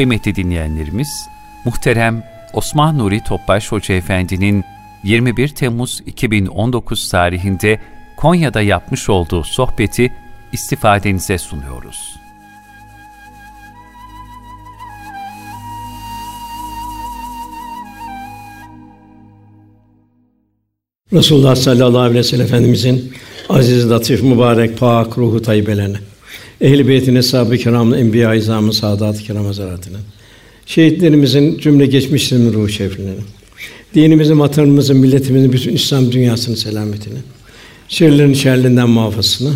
Kıymetli dinleyenlerimiz, muhterem Osman Nuri Topbaş Hoca Efendi'nin 21 Temmuz 2019 tarihinde Konya'da yapmış olduğu sohbeti istifadenize sunuyoruz. Resulullah sallallahu aleyhi ve sellem Efendimizin aziz, latif, mübarek, pak ruhu tayyibelerine, ehl-i beytin, eshab-ı kiramın, enbiya-i izamın, saadat-ı kiram hazaratının, şehitlerimizin cümle geçmişlerinin ruhu şeriflerine, dinimizin, vatanımızın, milletimizin, bütün İslam dünyasının selametine, şerlerin şerlerinden muhafazasına,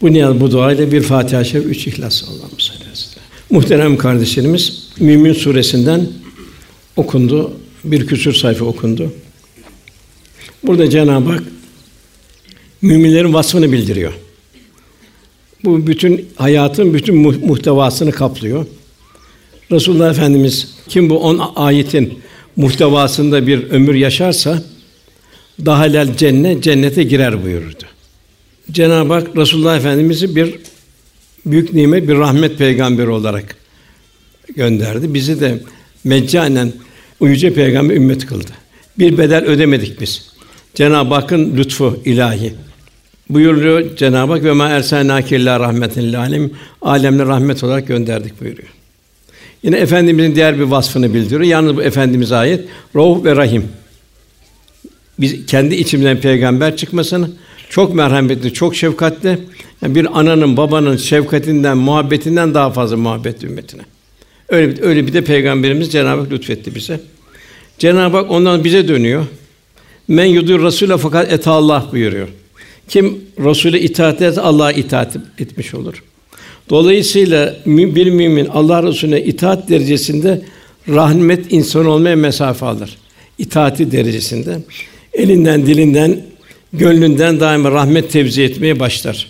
bu niyaz, bu dua ile bir Fatiha-i Şerif, üç İhlas Allah'ım Muhterem kardeşlerimiz, Mümin suresinden okundu. Bir küsur sayfa okundu. Burada Cenab-ı Hak müminlerin vasfını bildiriyor. Bu bütün hayatın bütün muhtevasını kaplıyor. Resulullah Efendimiz kim bu on ayetin muhtevasında bir ömür yaşarsa daha dahalel cennet cennete girer buyurdu. Cenab-ı Hak Resulullah Efendimizi bir büyük nimet, bir rahmet peygamberi olarak gönderdi. Bizi de meccanen uyucu peygamber ümmet kıldı. Bir bedel ödemedik biz. Cenab-ı Hakk'ın lütfu ilahi. Buyuruyor Cenab-ı Hak ve ma erselnâke illâ rahmeten lil alem alemle rahmet olarak gönderdik buyuruyor. Yine efendimizin diğer bir vasfını bildiriyor. Yalnız bu efendimiz ayet Rauf ve Rahim. Biz kendi içimizden peygamber çıkmasını çok merhametli, çok şefkatli. Yani bir ananın, babanın şefkatinden, muhabbetinden daha fazla muhabbet ümmetine. Öyle bir, öyle bir de peygamberimiz Cenab-ı Hak lütfetti bize. Cenab-ı Hak ondan bize dönüyor. Men yudur Rasûle fakat et Allah buyuruyor. Kim Rasûle itaat eder Allah'a itaat etmiş olur. Dolayısıyla bir mümin Allah Resulüne itaat derecesinde rahmet insan olmaya mesafe alır. İtaati derecesinde elinden, dilinden, gönlünden daima rahmet tevzi etmeye başlar.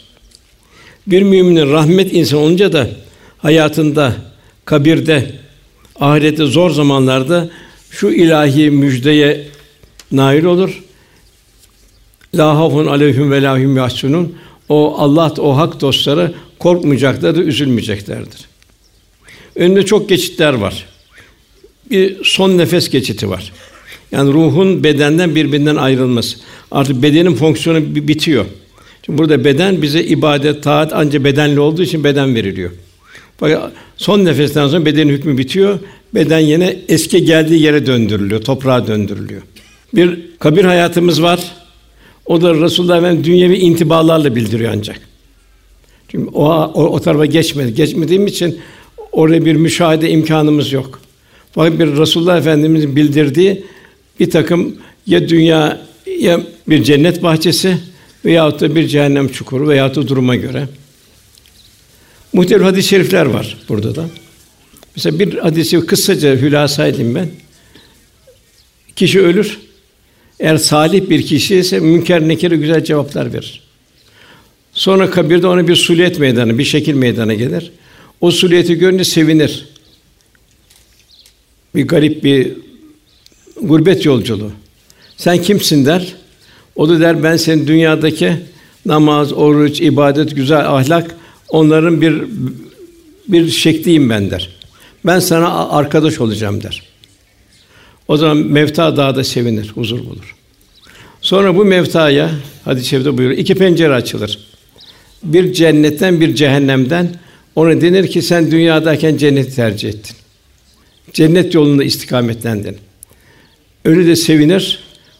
Bir müminin rahmet insan olunca da hayatında, kabirde, ahirette zor zamanlarda şu ilahi müjdeye nail olur. La hafun aleyhim ve lahum yahsunun. O Allah o hak dostları korkmayacaklardır, üzülmeyeceklerdir. Önünde çok geçitler var. Bir son nefes geçiti var. Yani ruhun bedenden birbirinden ayrılması. Artık bedenin fonksiyonu bitiyor. Şimdi burada beden bize ibadet, taat anca bedenli olduğu için beden veriliyor. Fakat son nefesten sonra bedenin hükmü bitiyor. Beden yine eski geldiği yere döndürülüyor, toprağa döndürülüyor. Bir kabir hayatımız var. O da Resulullah Efendimiz dünyevi intibalarla bildiriyor ancak. Çünkü o, o, o tarafa geçmedi. Geçmediğim için oraya bir müşahede imkanımız yok. Fakat bir Resulullah Efendimizin bildirdiği bir takım ya dünya ya bir cennet bahçesi veyahut da bir cehennem çukuru veyahut da duruma göre. Muhtelif hadis-i şerifler var burada da. Mesela bir hadisi kısaca hülasa edeyim ben. Kişi ölür. Eğer salih bir kişi ise münker nekire güzel cevaplar verir. Sonra kabirde ona bir suliyet meydana, bir şekil meydana gelir. O suliyeti görünce sevinir. Bir garip bir gurbet yolculuğu. Sen kimsin der. O da der ben senin dünyadaki namaz, oruç, ibadet, güzel ahlak onların bir bir şekliyim ben der. Ben sana arkadaş olacağım der. O zaman mevta daha da sevinir, huzur bulur. Sonra bu mevtaya hadis-i şerifte buyuruyor. iki pencere açılır. Bir cennetten bir cehennemden ona denir ki sen dünyadayken cenneti tercih ettin. Cennet yolunda istikametlendin. Ölü de sevinir.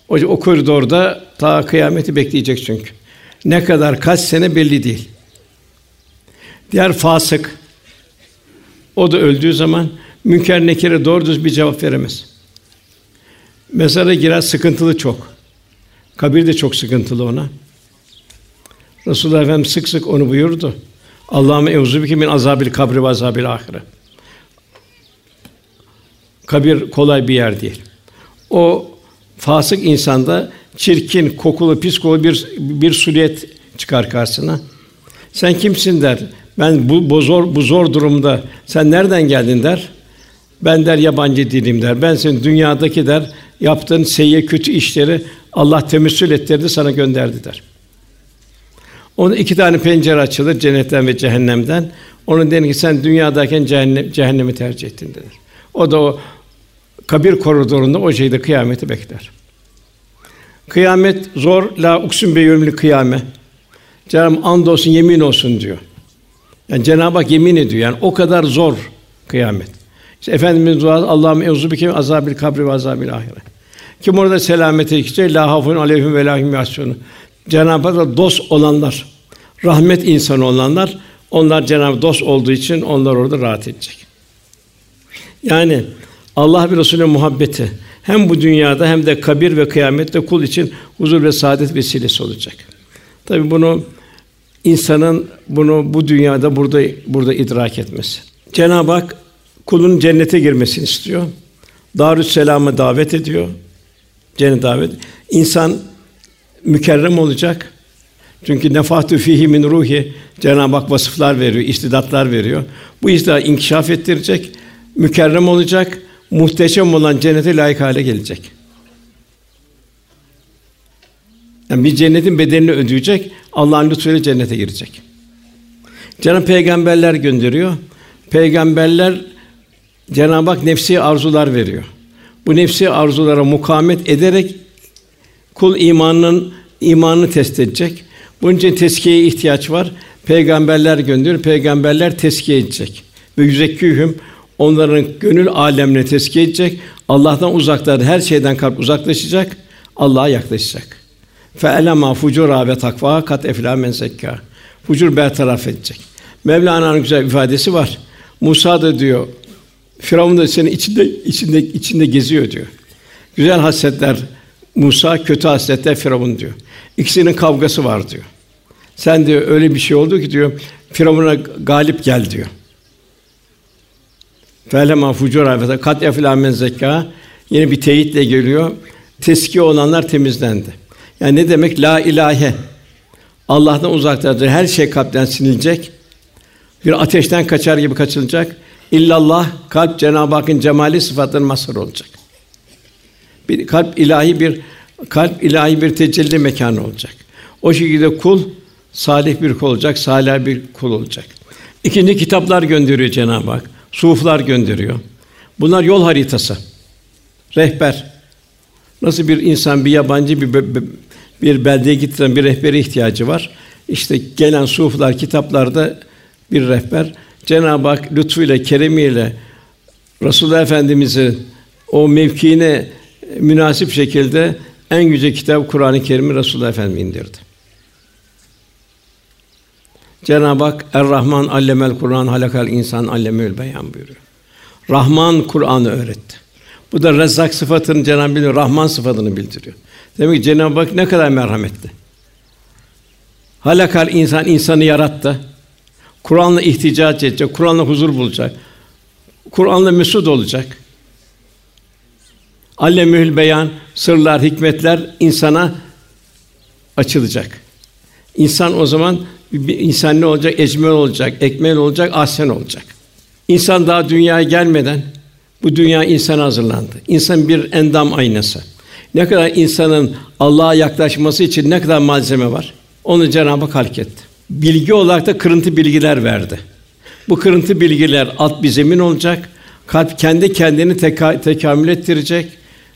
O, o koridorda ta kıyameti bekleyecek çünkü. Ne kadar kaç sene belli değil. Diğer fasık o da öldüğü zaman münker nekire doğru düz bir cevap veremez. Mezara girer sıkıntılı çok. Kabir de çok sıkıntılı ona. Resulullah Efendimiz sık sık onu buyurdu. Allah'ım euzubike min azabil kabri ve azabil ahire. Kabir kolay bir yer değil. O fasık insanda çirkin, kokulu, pis kokulu bir bir suliyet çıkar karşısına. Sen kimsin der. Ben bu, bu zor bu zor durumda sen nereden geldin der. Ben der yabancı değilim der. Ben senin dünyadaki der yaptığın seyye kötü işleri Allah temessül ettirdi sana gönderdi der. Onun iki tane pencere açılır cennetten ve cehennemden. Onun denir ki sen dünyadayken cehennem, cehennemi tercih ettin denir. O da o kabir koridorunda o şeyde kıyameti bekler. Kıyamet zor la uksun be yevmil kıyame. Cenab-ı and olsun yemin olsun diyor. Yani Cenab-ı Hak yemin ediyor. Yani o kadar zor kıyamet. İşte Efendimiz duası Allah'ım euzu bike azabil kabri ve azabil ahiret. Kim orada selamete gidecek la hafun aleyhim ve lahim yahsunun. Cenab-ı Hak'la dost olanlar, rahmet insanı olanlar, onlar Cenab-ı dost olduğu için onlar orada rahat edecek. Yani Allah ve Resulüne muhabbeti hem bu dünyada hem de kabir ve kıyamette kul için huzur ve saadet vesilesi olacak. Tabi bunu insanın bunu bu dünyada burada burada idrak etmesi. Cenab-ı Hak kulun cennete girmesini istiyor. Darüsselam'a davet ediyor. Cennet davet. İnsan mükerrem olacak. Çünkü nefahtü fihi min ruhi Cenab-ı Hak vasıflar veriyor, istidatlar veriyor. Bu istidat inkişaf ettirecek, mükerrem olacak, muhteşem olan cennete layık hale gelecek. Yani bir cennetin bedelini ödeyecek, Allah'ın lütfuyla cennete girecek. Cenab-ı Peygamberler gönderiyor. Peygamberler Cenab-ı Hak nefsi arzular veriyor. Bu nefsi arzulara mukamet ederek kul imanının imanını test edecek. Bunun için tezkiyeye ihtiyaç var. Peygamberler gönderiyor. Peygamberler tezkiye edecek. Ve yüzekkühüm onların gönül alemine tezkiye edecek. Allah'tan uzaklar, her şeyden kalp uzaklaşacak. Allah'a yaklaşacak. Fe elema fucura ve takva kat efla men. Fucur bertaraf edecek. Mevlana'nın güzel ifadesi var. Musa da diyor Firavun da senin içinde içinde içinde geziyor diyor. Güzel hasletler Musa, kötü hasletler Firavun diyor. İkisinin kavgası var diyor. Sen diyor öyle bir şey oldu ki diyor Firavun'a galip gel diyor. Felema fucura ve kat efla men zekka yine bir teyitle geliyor. Teski olanlar temizlendi. Yani ne demek la ilahe? Allah'tan uzaktadır. Her şey kalpten sinilecek. Bir ateşten kaçar gibi kaçılacak. İllallah kalp Cenab-ı Hakk'ın cemali sıfatlarının mazharı olacak. Bir kalp ilahi bir kalp ilahi bir tecelli mekanı olacak. O şekilde kul salih bir kul olacak, salih bir kul olacak. İkinci kitaplar gönderiyor Cenab-ı Hak. Suflar gönderiyor. Bunlar yol haritası. Rehber. Nasıl bir insan bir yabancı bir bir beldeye getiren bir rehbere ihtiyacı var. İşte gelen suflar kitaplarda bir rehber. Cenab-ı Hak lütfuyla, keremiyle Resulullah Efendimizi o mevkiine münasip şekilde en güzel kitap Kur'an-ı Kerim'i Resulullah Efendimiz indirdi. Cenab-ı Hak Er-Rahman allemel Kur'an halakal insan allemül beyan buyuruyor. Rahman Kur'an'ı öğretti. Bu da Rezzak sıfatının Cenab-ı Hak Rahman sıfatını bildiriyor. Demek ki Cenab-ı Hak ne kadar merhametli. Halakal insan insanı yarattı. Kur'an'la ihticac edecek, Kur'an'la huzur bulacak. Kur'an'la mesut olacak. Allemül beyan, sırlar, hikmetler insana açılacak. İnsan o zaman bir insan ne olacak? Ecmel olacak, ekmel olacak, ahsen olacak. İnsan daha dünyaya gelmeden bu dünya insana hazırlandı. İnsan bir endam aynası. Ne kadar insanın Allah'a yaklaşması için ne kadar malzeme var? Onu Cenab-ı Hak halk etti. Bilgi olarak da kırıntı bilgiler verdi. Bu kırıntı bilgiler alt bir zemin olacak. Kalp kendi kendini teka- tekamül ettirecek.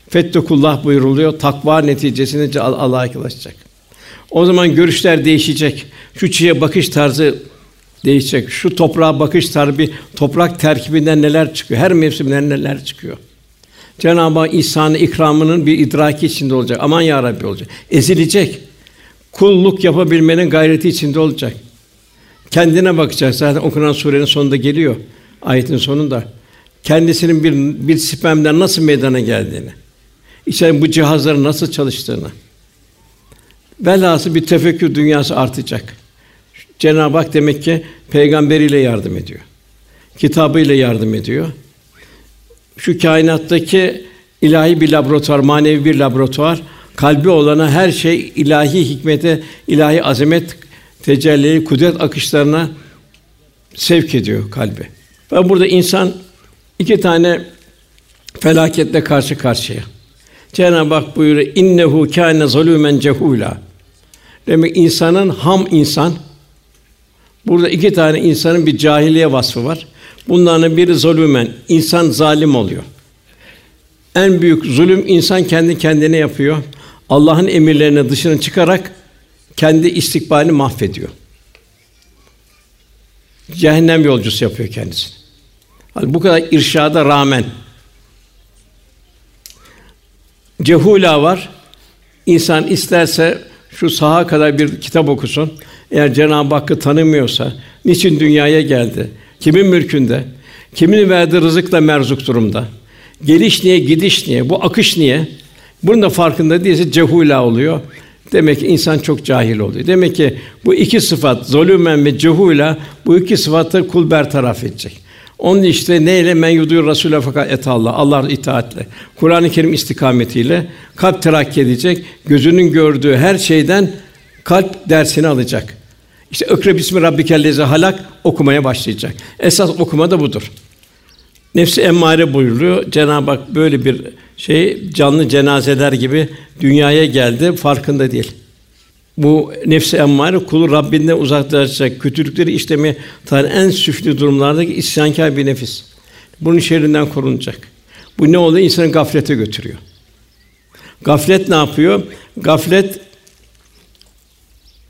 Fettekullah buyuruluyor. Takva neticesinde Allah'a yaklaşacak. O zaman görüşler değişecek. Şu çiğe bakış tarzı değişecek. Şu toprağa bakış tarzı bir toprak terkibinden neler çıkıyor? Her mevsimden neler çıkıyor? Cenab-ı Hak ihsanı ikramının bir idraki içinde olacak. Aman ya Rabbi olacak. Ezilecek. Kulluk yapabilmenin gayreti içinde olacak. Kendine bakacak. Zaten okunan surenin sonunda geliyor. Ayetin sonunda. Kendisinin bir bir spermden nasıl meydana geldiğini, işte bu cihazların nasıl çalıştığını. Velhasıl bir tefekkür dünyası artacak. Cenab-ı Hak demek ki peygamberiyle yardım ediyor. Kitabıyla yardım ediyor. Şu kainattaki ilahi bir laboratuvar, manevi bir laboratuvar, kalbi olana her şey ilahi hikmete, ilahi azamet tecelli, kudret akışlarına sevk ediyor kalbi. Ve burada insan iki tane felaketle karşı karşıya. Cenab-ı Hak buyuruyor: "İnnehu kâne zalûmen cehûlâ." Demek insanın ham insan. Burada iki tane insanın bir cahiliye vasfı var. Bunların biri zulümen, insan zalim oluyor. En büyük zulüm insan kendi kendine yapıyor. Allah'ın emirlerine dışına çıkarak kendi istikbalini mahvediyor. Cehennem yolcusu yapıyor kendisini. Hani bu kadar irşada rağmen cehula var. İnsan isterse şu saha kadar bir kitap okusun. Eğer Cenab-ı Hakk'ı tanımıyorsa, niçin dünyaya geldi? Kimin mülkünde? Kimin verdiği rızıkla merzuk durumda? Geliş niye, gidiş niye? Bu akış niye? Bunun da farkında değilse cehula oluyor. Demek ki insan çok cahil oluyor. Demek ki bu iki sıfat, zulümen ve cehula bu iki sıfatı kul bertaraf edecek. Onun işte neyle men yudur Rasûle fakat et Allah. Allah itaatle. Kur'an-ı Kerim istikametiyle kalp terakki edecek. Gözünün gördüğü her şeyden kalp dersini alacak. İşte ökre bismi rabbikellezi halak okumaya başlayacak. Esas okuma da budur. Nefsi emmare buyuruyor. Cenab-ı Hak böyle bir şey canlı cenazeler gibi dünyaya geldi farkında değil. Bu nefsi emmare kulu Rabbinden uzaklaşacak, kötülükleri işlemeye tarih en süflü durumlardaki isyankâr bir nefis. Bunun şerrinden korunacak. Bu ne oluyor? İnsanı gaflete götürüyor. Gaflet ne yapıyor? Gaflet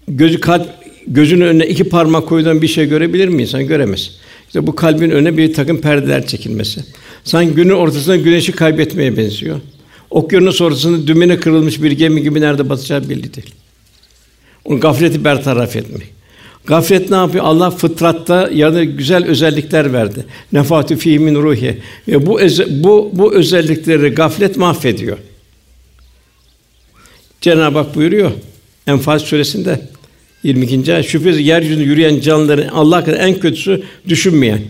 gözü kalp gözünün önüne iki parmak koyduğun bir şey görebilir mi insan? Göremez. İşte bu kalbin önüne bir takım perdeler çekilmesi. Sanki günün ortasında güneşi kaybetmeye benziyor. Okyanus ortasında dümene kırılmış bir gemi gibi nerede batacağı belli değil. Onu gafleti bertaraf etmek. Gaflet ne yapıyor? Allah fıtratta ya da güzel özellikler verdi. Nefatü fî min ruhi. Ve bu bu bu özellikleri gaflet mahvediyor. Cenab-ı Hak buyuruyor Enfal suresinde 22. ayet şüphesiz yeryüzünde yürüyen canlıların Allah en kötüsü düşünmeyen.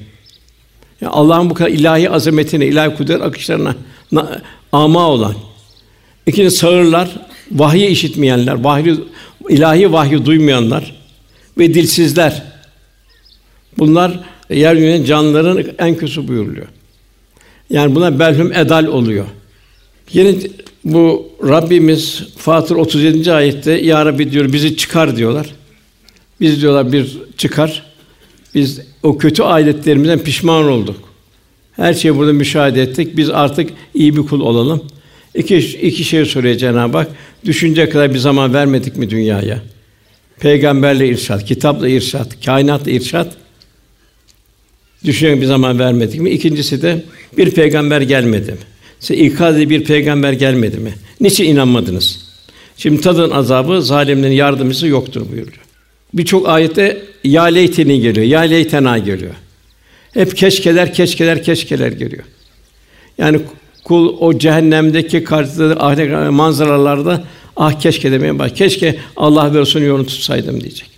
Yani Allah'ın bu kadar ilahi azametine, ilahi kudret akışlarına na, ama olan. İkinci sağırlar, vahyi işitmeyenler, vahyi ilahi vahyi duymayanlar ve dilsizler. Bunlar yeryüzünde canlıların en kötüsü buyuruluyor. Yani buna belhum edal oluyor. Yine bu Rabbimiz Fatır 37. ayette ya Rabbi diyor bizi çıkar diyorlar. Biz diyorlar bir çıkar. Biz o kötü aletlerimizden pişman olduk. Her şeyi burada müşahede ettik. Biz artık iyi bir kul olalım. İki, iki şey soruyor Cenab-ı Hak. Düşünce kadar bir zaman vermedik mi dünyaya? Peygamberle irşat, kitapla irşat, kainatla irşat. Düşünecek bir zaman vermedik mi? İkincisi de bir peygamber gelmedi mi? Size ikaz bir peygamber gelmedi mi? Niçin inanmadınız? Şimdi tadın azabı zalimlerin yardımcısı yoktur buyuruyor. Birçok ayette ya leyteni geliyor, ya leytena geliyor. Hep keşkeler, keşkeler, keşkeler geliyor. Yani kul o cehennemdeki karşıladığı ahiret manzaralarda ah keşke demeye baş. Keşke Allah ve Resulü'nün yolunu tutsaydım diyecek.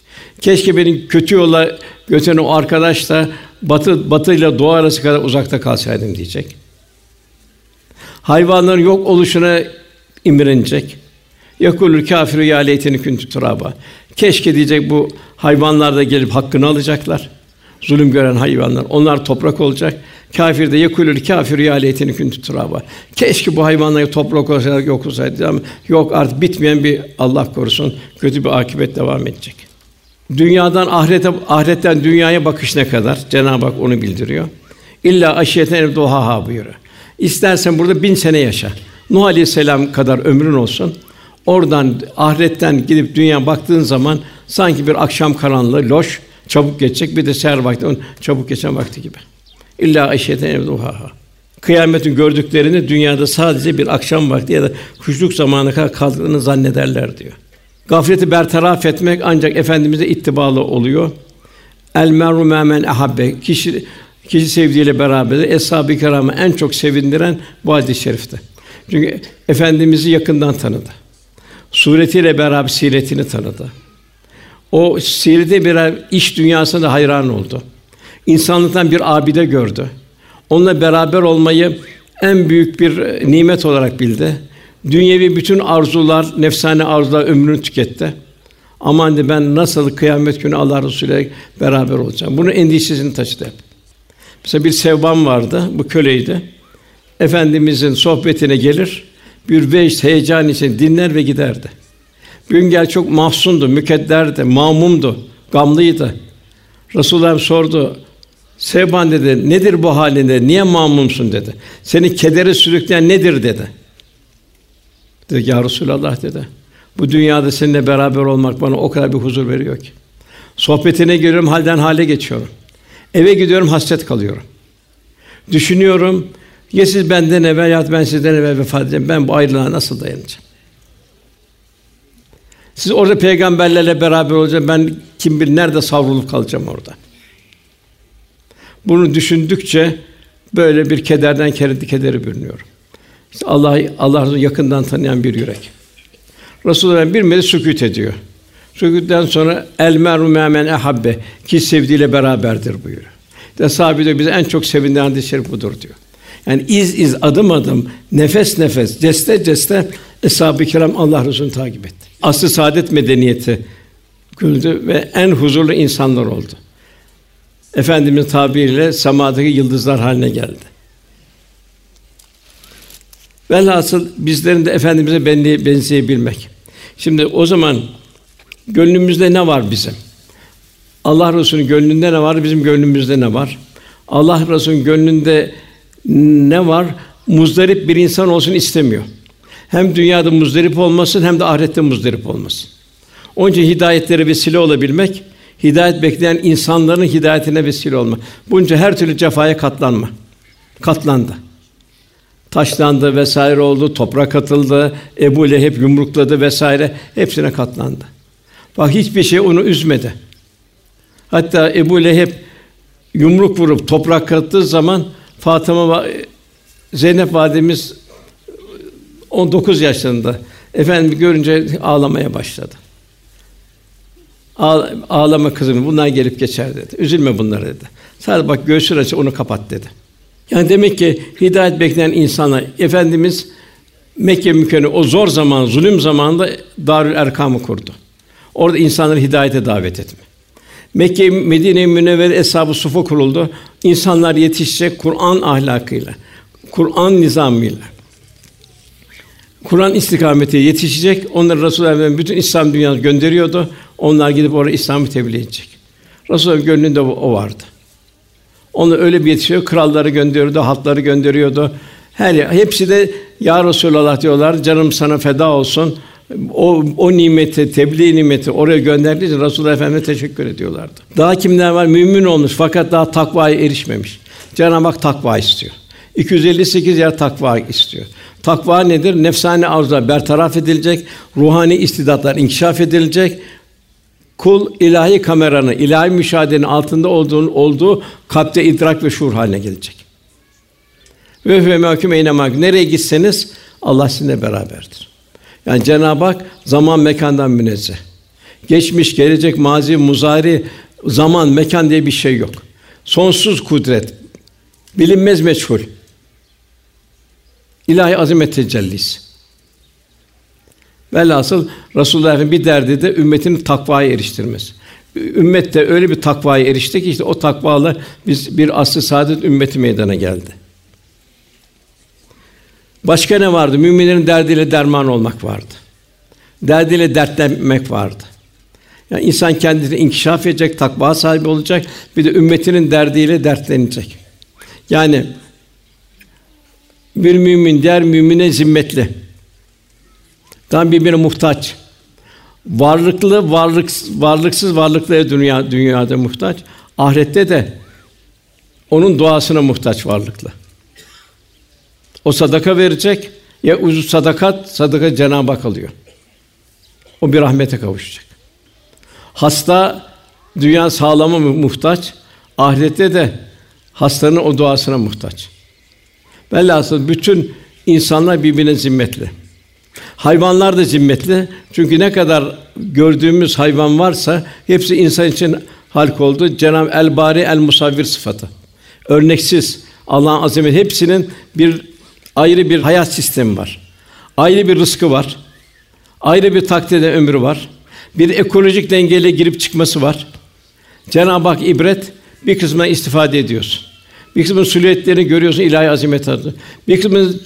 Keşke benim kötü yola götüren o arkadaş da batı batı ile doğu arası kadar uzakta kalsaydım diyecek. Hayvanların yok oluşuna imrenecek. Yakulul kafiru ya leyteni kuntu turaba. Keşke diyecek bu hayvanlar da gelip hakkını alacaklar. Zulüm gören hayvanlar. Onlar toprak olacak. Kafir de yekulül kafir ya leyteni kuntu turaba. Keşke bu hayvanlar toprak olsaydı yok olsaydı ama yok artık bitmeyen bir Allah korusun kötü bir akibet devam edecek. Dünyadan ahirete ahiretten dünyaya bakış ne kadar Cenab-ı Hak onu bildiriyor. İlla aşiyeten duhaha buyuruyor. İstersen burada bin sene yaşa. Nuh Aleyhisselam kadar ömrün olsun. Oradan ahiretten gidip dünya baktığın zaman sanki bir akşam karanlığı loş, çabuk geçecek bir de seher vakti onun çabuk geçen vakti gibi. İlla eşyeten evduhaha. Kıyametin gördüklerini dünyada sadece bir akşam vakti ya da kuşluk zamanı kadar kaldığını zannederler diyor. Gafleti bertaraf etmek ancak efendimize ittibalı oluyor. El meru men ahabbe. Kişi kişi sevdiğiyle beraber eshab-ı kiramı en çok sevindiren bu hadis-i şerifte. Çünkü efendimizi yakından tanıdı. Suretiyle beraber siretini tanıdı. O sirete birer iş dünyasında hayran oldu. İnsanlıktan bir abide gördü. Onunla beraber olmayı en büyük bir nimet olarak bildi. Dünyevi bütün arzular, nefsane arzular ömrünü tüketti. Aman de ben nasıl kıyamet günü Allah Resulü beraber olacağım. Bunun endişesini taşıdı hep. Mesela bir sevban vardı, bu köleydi. Efendimizin sohbetine gelir, bir vecd heyecan için dinler ve giderdi. Bir gün gel çok mahzundu, mükedderdi, mamumdu, gamlıydı. Resulullah sordu. Sevban dedi, nedir bu halinde, niye mamumsun dedi. Seni kedere sürükleyen nedir dedi. Dedi ya Resulallah dedi. Bu dünyada seninle beraber olmak bana o kadar bir huzur veriyor ki. Sohbetine giriyorum, halden hale geçiyorum. Eve gidiyorum, hasret kalıyorum. Düşünüyorum, ya siz benden evvel ya ben sizden evvel vefat edeceğim. Ben bu ayrılığa nasıl dayanacağım? Siz orada peygamberlerle beraber olacağım. Ben kim bilir nerede savrulup kalacağım orada. Bunu düşündükçe böyle bir kederden keredi kederi bürünüyorum. İşte Allah Allah'ı yakından tanıyan bir yürek. Resulullah bir müddet sükût ediyor. Sükûtten sonra el meru men ehabbe ki sevdiğiyle beraberdir buyuruyor. De sahabe diyor bize en çok sevindiren şerif budur diyor. Yani iz iz adım adım nefes nefes ceste ceste eshab-ı kiram Allah Resulü'nü takip etti. Aslı saadet medeniyeti gördü ve en huzurlu insanlar oldu. Efendimiz tabiriyle semadaki yıldızlar haline geldi. Velhasıl bizlerin de efendimize benzeyebilmek. Şimdi o zaman gönlümüzde ne var bizim? Allah Resulü'nün gönlünde ne var? Bizim gönlümüzde ne var? Allah Resulü'nün gönlünde ne var? Muzdarip bir insan olsun istemiyor. Hem dünyada muzdarip olmasın hem de ahirette muzdarip olmasın. Onun için hidayetlere vesile olabilmek, hidayet bekleyen insanların hidayetine vesile olma. Bunca her türlü cefaya katlanma. Katlandı. Taşlandı vesaire oldu, toprak atıldı, Ebu Leheb yumrukladı vesaire hepsine katlandı. Bak hiçbir şey onu üzmedi. Hatta Ebu Leheb yumruk vurup toprak attığı zaman Fatıma Zeynep validemiz 19 yaşlarında efendim görünce ağlamaya başladı. ağlama kızım, bunlar gelip geçer dedi. Üzülme bunlara dedi. Sadece bak göğsün açı onu kapat dedi. Yani demek ki hidayet bekleyen insana efendimiz Mekke mükemmel o zor zaman, zulüm zamanında Darül Erkam'ı kurdu. Orada insanları hidayete davet etme. Mekke Medine Münevvere eshab-ı sufu kuruldu. İnsanlar yetişecek Kur'an ahlakıyla, Kur'an nizamıyla. Kur'an istikameti yetişecek. Onları Resulullah bütün İslam dünyasına gönderiyordu. Onlar gidip oraya İslam'ı tebliğ edecek. Resulullah gönlünde o vardı. Onu öyle bir yetişiyor. Kralları gönderiyordu, halkları gönderiyordu. Her hepsi de ya Resulallah diyorlar. Canım sana feda olsun. O o nimeti, tebliğ nimeti oraya gönderdiği için Resulullah Efendimize teşekkür ediyorlardı. Daha kimler var? Mümin olmuş fakat daha takvaya erişmemiş. Cenab-ı Hak takva istiyor. 258 yer takva istiyor. Takva nedir? Nefsani arzular bertaraf edilecek, ruhani istidatlar inkişaf edilecek. Kul ilahi kameranı, ilahi müşahedenin altında olduğunu olduğu kalpte idrak ve şuur haline gelecek. Ve ve mahkum eyne Nereye gitseniz Allah sizinle beraberdir. Yani Cenab-ı Hak zaman mekandan münezzeh. Geçmiş, gelecek, mazi, muzari, zaman, mekan diye bir şey yok. Sonsuz kudret, bilinmez meçhul. İlahi azamet tecellisi. Velhasıl Resulullah Efendimiz bir derdi de ümmetini takvaya eriştirmesi. Ümmet de öyle bir takvaya erişti ki işte o takvalı biz bir asr saadet ümmeti meydana geldi. Başka ne vardı? Müminlerin derdiyle derman olmak vardı. Derdiyle dertlenmek vardı. Yani insan kendini inkişaf edecek, takva sahibi olacak, bir de ümmetinin derdiyle dertlenecek. Yani bir mümin diğer mümine zimmetli. Tam birbirine muhtaç. Varlıklı, varlık, varlıksız varlıklıya dünya dünyada muhtaç. Ahirette de onun duasına muhtaç varlıklı. O sadaka verecek ya uzun sadakat sadaka Cenab-ı Hak alıyor. O bir rahmete kavuşacak. Hasta dünya sağlama muhtaç, ahirette de hastanın o duasına muhtaç. Velhasıl bütün insanlar birbirine zimmetli. Hayvanlar da zimmetli. Çünkü ne kadar gördüğümüz hayvan varsa hepsi insan için halk oldu. Cenab-ı El Bari El Musavvir sıfatı. Örneksiz Allah'ın azamet hepsinin bir ayrı bir hayat sistemi var. Ayrı bir rızkı var. Ayrı bir takdirde ömrü var. Bir ekolojik dengeye girip çıkması var. Cenab-ı Hak ibret bir kısmına istifade ediyorsun. Bir kısmın silüetlerini görüyorsun ilahi azamet adı. Bir kısmın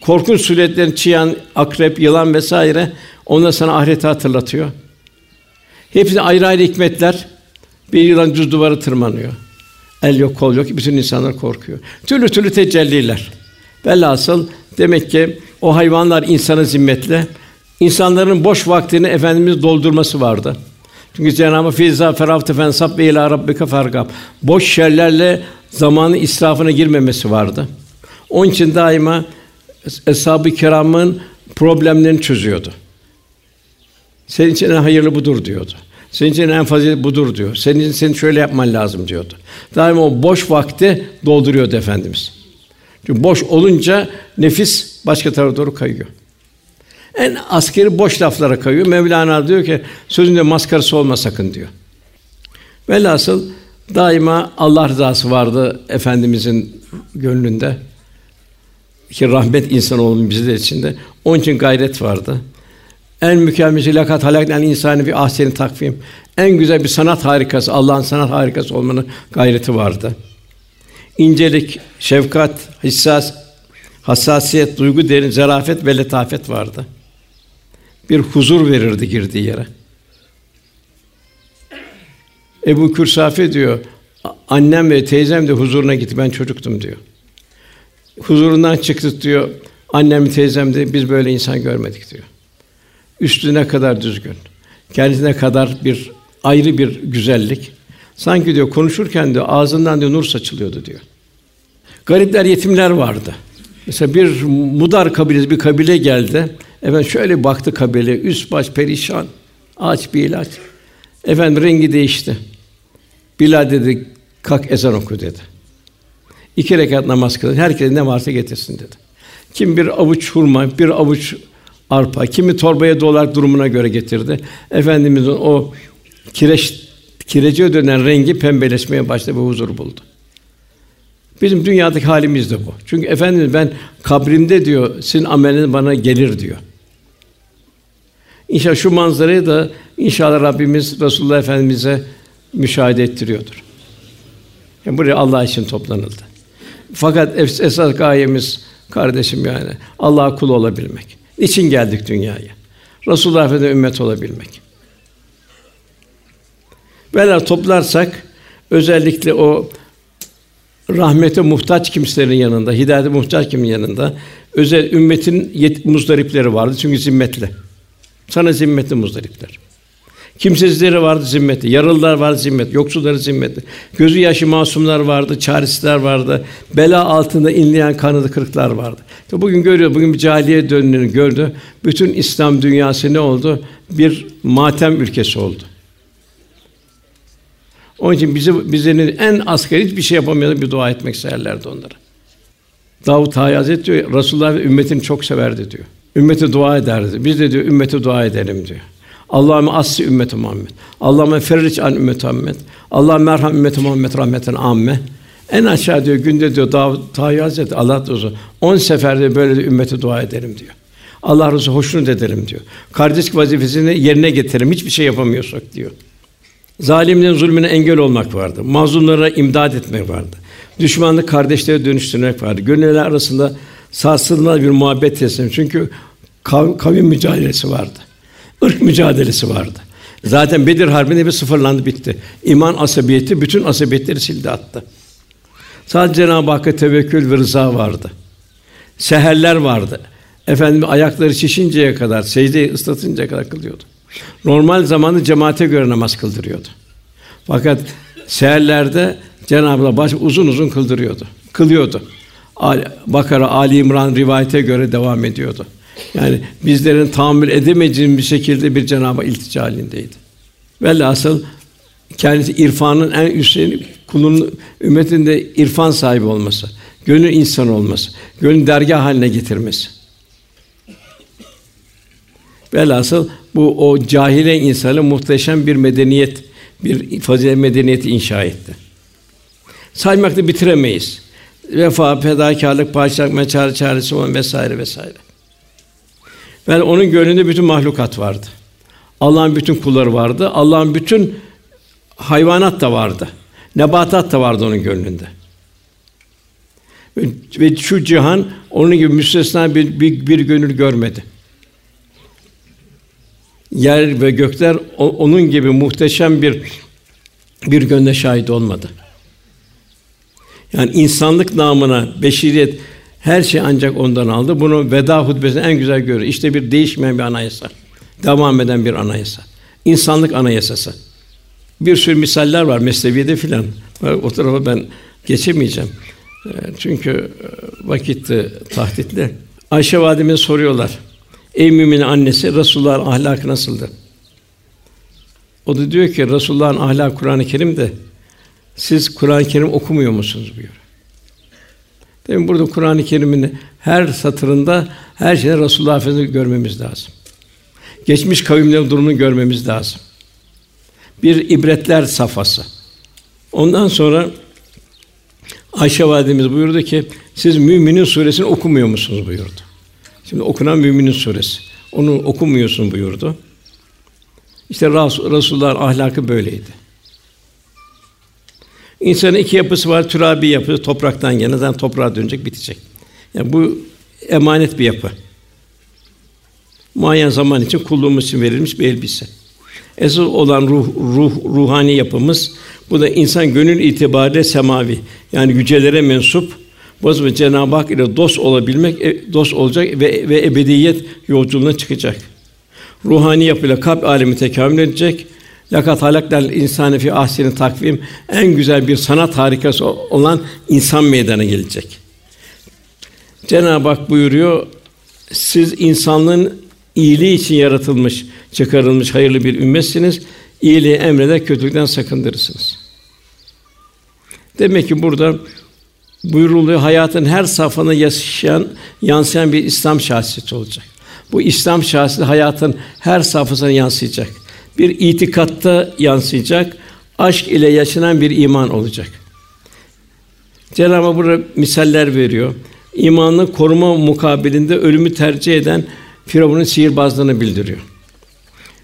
korkunç silüetlerini çiyan, akrep, yılan vesaire Onlar sana ahireti hatırlatıyor. Hepsi ayrı ayrı hikmetler. Bir yılan düz duvara tırmanıyor. El yok, kol yok. Bütün insanlar korkuyor. Türlü türlü tecelliler. Velhasıl demek ki o hayvanlar insana zimmetli. İnsanların boş vaktini efendimiz doldurması vardı. Çünkü Cenab-ı Fiza ferafte fensab ve ila rabbike fergab. Boş şeylerle zamanı israfına girmemesi vardı. Onun için daima eshab-ı kiramın problemlerini çözüyordu. Senin için en hayırlı budur diyordu. Senin için en fazilet budur diyor. Senin için senin şöyle yapman lazım diyordu. Daima o boş vakti dolduruyordu efendimiz. Çünkü boş olunca nefis başka tarafa doğru kayıyor. En askeri boş laflara kayıyor. Mevlana diyor ki sözünde maskarası olma sakın diyor. Velhasıl daima Allah rızası vardı efendimizin gönlünde. Ki rahmet insan olun bizler içinde. Onun için gayret vardı. En mükemmel lakat halaknel insanı bir ahseni takvim. En güzel bir sanat harikası, Allah'ın sanat harikası olmanın gayreti vardı. İncelik, şefkat, hissas, hassasiyet, duygu derin, zarafet ve letafet vardı. Bir huzur verirdi girdiği yere. Ebu Kürsafi diyor, annem ve teyzem de huzuruna gitti, ben çocuktum diyor. Huzurundan çıktık diyor, annem teyzem de biz böyle insan görmedik diyor. Üstüne kadar düzgün, kendisine kadar bir ayrı bir güzellik. Sanki diyor konuşurken de ağzından diyor nur saçılıyordu diyor. Garipler, yetimler vardı. Mesela bir Mudar kabilesi bir kabile geldi. Efendim şöyle baktı kabile, üst baş perişan, aç bir ilaç. Efendim rengi değişti. Bilal dedi, kalk ezan oku dedi. İki rekat namaz kılın, herkes ne varsa getirsin dedi. Kim bir avuç hurma, bir avuç arpa, kimi torbaya dolar durumuna göre getirdi. Efendimizin o kireç kirece dönen rengi pembeleşmeye başladı ve huzur buldu. Bizim dünyadaki halimiz de bu. Çünkü efendimiz ben kabrimde diyor sizin ameliniz bana gelir diyor. İnşallah şu manzarayı da inşallah Rabbimiz Resulullah Efendimize müşahede ettiriyordur. Yani buraya Allah için toplanıldı. Fakat esas gayemiz kardeşim yani Allah'a kul olabilmek. Niçin geldik dünyaya? Resulullah Efendimize ümmet olabilmek. Böyle toplarsak özellikle o rahmete muhtaç kimselerin yanında, hidayete muhtaç kimin yanında özel ümmetin yet- muzdaripleri vardı çünkü zimmetli. Sana zimmetli muzdaripler. Kimsesizleri vardı zimmetli, yaralılar vardı zimmetli, yoksulları zimmetli. Gözü yaşı masumlar vardı, çaresizler vardı. Bela altında inleyen kanadı kırıklar vardı. Bugün görüyor, bugün bir cahiliye dönemini gördü. Bütün İslam dünyası ne oldu? Bir matem ülkesi oldu. Onun için bizi bizlerin en asgari hiçbir şey yapamayan bir dua etmek isterlerdi onlara. Hayi Hazretleri diyor, Resulullah ümmetini çok severdi diyor. Ümmete dua ederdi. Biz de diyor ümmete dua edelim diyor. Allahümme assi ümmeti Muhammed. Allahümme ferric an ümmeti Muhammed. Allah merham ümmeti Muhammed rahmeten amme. En aşağı diyor günde diyor Davud Tayyip Hazretleri Allah razı 10 seferde böyle de ümmete dua edelim diyor. Allah razı hoşnut edelim diyor. Kardeşlik vazifesini yerine getirelim. Hiçbir şey yapamıyorsak diyor. Zalimlerin zulmüne engel olmak vardı. Mazlumlara imdad etmek vardı. Düşmanlık kardeşlere dönüştürmek vardı. Gönüller arasında sarsılmaz bir muhabbet teslim. Çünkü kav, kavim mücadelesi vardı. Irk mücadelesi vardı. Zaten Bedir Harbi'nde bir sıfırlandı bitti. İman asabiyeti bütün asabiyetleri sildi attı. Sadece Cenab-ı Hakk'a tevekkül ve rıza vardı. Seherler vardı. Efendim ayakları şişinceye kadar, secdeyi ıslatıncaya kadar kılıyordu. Normal zamanı cemaate göre namaz kıldırıyordu. Fakat seherlerde Cenab-ı Allah baş uzun uzun kıldırıyordu. Kılıyordu. Bakara, Ali İmran rivayete göre devam ediyordu. Yani bizlerin tahammül edemeyeceğimiz bir şekilde bir Cenab-ı iltica halindeydi. Velhasıl kendisi irfanın en üstün kulun ümmetinde irfan sahibi olması, gönül insan olması, gönül dergah haline getirmesi. Velhasıl bu o cahile insanı muhteşem bir medeniyet, bir fazilet medeniyeti inşa etti. Saymakla bitiremeyiz. Vefa, fedakarlık, bağışlamak, meçare çaresi olan vesaire vesaire. Ve onun gönlünde bütün mahlukat vardı. Allah'ın bütün kulları vardı. Allah'ın bütün hayvanat da vardı. Nebatat da vardı onun gönlünde. Ve şu cihan onun gibi müstesna bir, bir, bir gönül görmedi. Yer ve gökler onun gibi muhteşem bir bir gönde şahit olmadı. Yani insanlık namına beşeriyet her şey ancak ondan aldı. Bunu veda hutbesinde en güzel görür. İşte bir değişmeyen bir anayasa. Devam eden bir anayasa. İnsanlık anayasası. Bir sürü misaller var Mesnevi'de filan. O tarafa ben geçemeyeceğim. Ee, çünkü e, vakit tahditli. Ayşe validemize soruyorlar. Ey mümin annesi Resulullah'ın ahlakı nasıldı? O da diyor ki Resulullah'ın ahlakı Kur'an-ı Kerim'de siz Kur'an-ı Kerim okumuyor musunuz buyuruyor. Demin burada Kur'an-ı Kerim'in her satırında her şeyde Resulullah Efendimizi görmemiz lazım. Geçmiş kavimlerin durumunu görmemiz lazım. Bir ibretler safhası. Ondan sonra Ayşe validemiz buyurdu ki siz Müminin suresini okumuyor musunuz buyurdu. Şimdi okunan Müminin suresi. Onu okumuyorsun buyurdu. İşte Resulullah'ın ahlakı böyleydi. İnsanın iki yapısı var. Türabi yapı, topraktan gelen, zaten toprağa dönecek, bitecek. Yani bu emanet bir yapı. Muayyen zaman için kulluğumuz için verilmiş bir elbise. Esas olan ruh, ruh, ruhani yapımız bu da insan gönül itibariyle semavi. Yani yücelere mensup bu zaman Cenab-ı Hak ile dost olabilmek, e, dost olacak ve, ve ebediyet yolculuğuna çıkacak. Ruhani yapıyla kalp alemi tekamül edecek. Lakat halaknal insane fi ahseni takvim en güzel bir sanat harikası olan insan meydana gelecek. Cenab-ı Hak buyuruyor siz insanlığın iyiliği için yaratılmış, çıkarılmış hayırlı bir ümmetsiniz. İyiliği emreder, kötülükten sakındırırsınız. Demek ki burada buyuruluyor hayatın her safhasında yaşayan, yansıyan bir İslam şahsiyeti olacak. Bu İslam şahsiyeti hayatın her safhasına yansıyacak bir itikatta yansıyacak, aşk ile yaşanan bir iman olacak. Cenab-ı burada misaller veriyor. İmanını koruma mukabilinde ölümü tercih eden Firavun'un sihirbazlığını bildiriyor.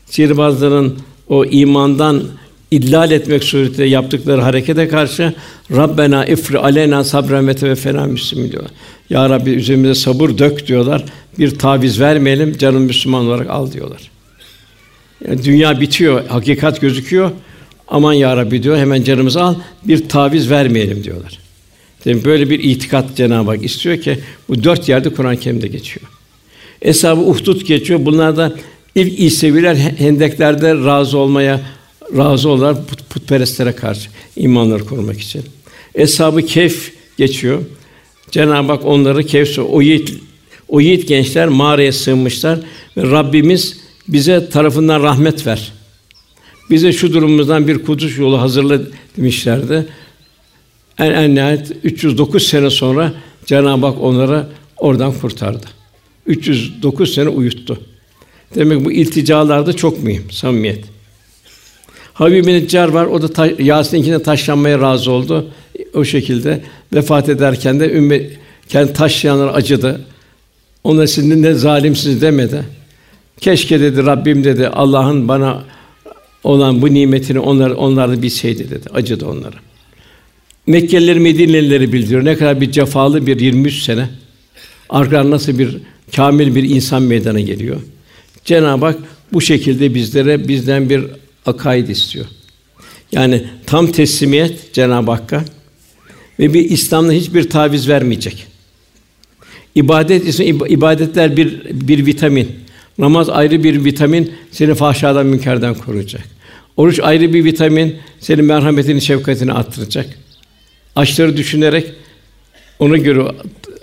Sihirbazların o imandan idlal etmek suretiyle yaptıkları harekete karşı Rabbena ifri aleyna sabren ve teveffena müslimin diyor. Ya Rabbi üzerimize sabır dök diyorlar. Bir taviz vermeyelim, canım Müslüman olarak al diyorlar. Yani dünya bitiyor, hakikat gözüküyor. Aman ya Rabbi diyor, hemen canımızı al, bir taviz vermeyelim diyorlar. Demek böyle bir itikat Cenab-ı Hak istiyor ki bu dört yerde Kur'an-ı Kerim'de geçiyor. Eshab-ı Uhdud geçiyor. Bunlar da ilk İseviler hendeklerde razı olmaya razı olurlar put, putperestlere karşı imanları korumak için. Eshab-ı Kehf geçiyor. Cenab-ı Hak onları Kehf o yiğit o yiğit gençler mağaraya sığınmışlar ve Rabbimiz bize tarafından rahmet ver. Bize şu durumumuzdan bir kurtuluş yolu hazırla demişlerdi. En, en nihayet 309 sene sonra Cenab-ı Hak onları oradan kurtardı. 309 sene uyuttu. Demek bu ilticalarda çok mühim samimiyet. Habib bin Neccar var. O da ta, Yasin'in içine taşlanmaya razı oldu. O şekilde vefat ederken de ümmet kendi taşlayanlar acıdı. Ona siz ne zalimsiniz demedi. Keşke dedi Rabbim dedi Allah'ın bana olan bu nimetini onlar onlar da bilseydi dedi. Acıdı onlara. Mekkelileri, Medinelileri bildiriyor. Ne kadar bir cefalı bir 23 sene. Arkadan nasıl bir kamil bir insan meydana geliyor. Cenab-ı Hak bu şekilde bizlere bizden bir akaid istiyor. Yani tam teslimiyet Cenab-ı Hakk'a ve bir İslam'da hiçbir taviz vermeyecek. İbadet ise ibadetler bir bir vitamin. Namaz ayrı bir vitamin, seni fahşadan, münkerden koruyacak. Oruç ayrı bir vitamin, senin merhametini, şefkatini arttıracak. Açları düşünerek ona göre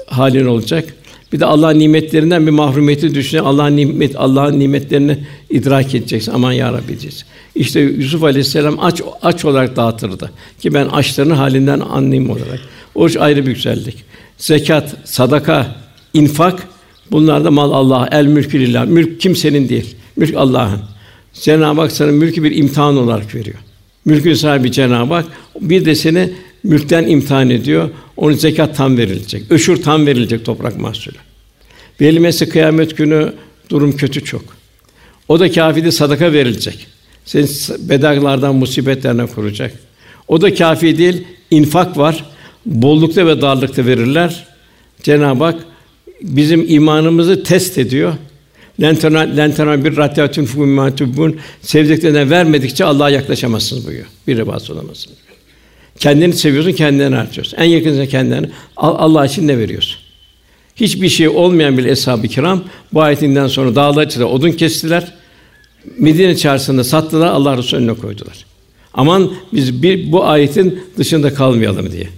halin olacak. Bir de Allah'ın nimetlerinden bir mahrumiyeti düşünerek Allah'ın nimet Allah'ın nimetlerini idrak edeceksin. Aman ya Rabbi diyeceksin. İşte Yusuf Aleyhisselam aç aç olarak dağıtırdı ki ben açların halinden anlayayım olarak. Oruç ayrı bir güzellik. Zekat, sadaka, infak Bunlar da mal Allah, el mülkü lillah. Mülk kimsenin değil. Mülk Allah'ın. Cenab-ı Hak sana mülkü bir imtihan olarak veriyor. Mülkün sahibi Cenab-ı Hak bir de seni mülkten imtihan ediyor. Onun zekat tam verilecek. Öşür tam verilecek toprak mahsulü. Verilmesi kıyamet günü durum kötü çok. O da kâfide sadaka verilecek. Seni bedalardan, musibetlerden koruyacak. O da kafi değil, infak var. Bollukta ve darlıkta verirler. Cenab-ı Hak bizim imanımızı test ediyor. Lentena lentena bir ratyatun fumatubun sevdiklerine vermedikçe Allah'a yaklaşamazsınız buyuruyor. Bir ribat olamazsınız. Kendini seviyorsun, kendini harcıyorsun. En yakınsa kendini Allah için ne veriyorsun? Hiçbir şey olmayan bir eshab-ı kiram bu ayetinden sonra dağlar içinde odun kestiler. Medine çarşısında sattılar, Allah Resulü önüne koydular. Aman biz bir, bu ayetin dışında kalmayalım diye.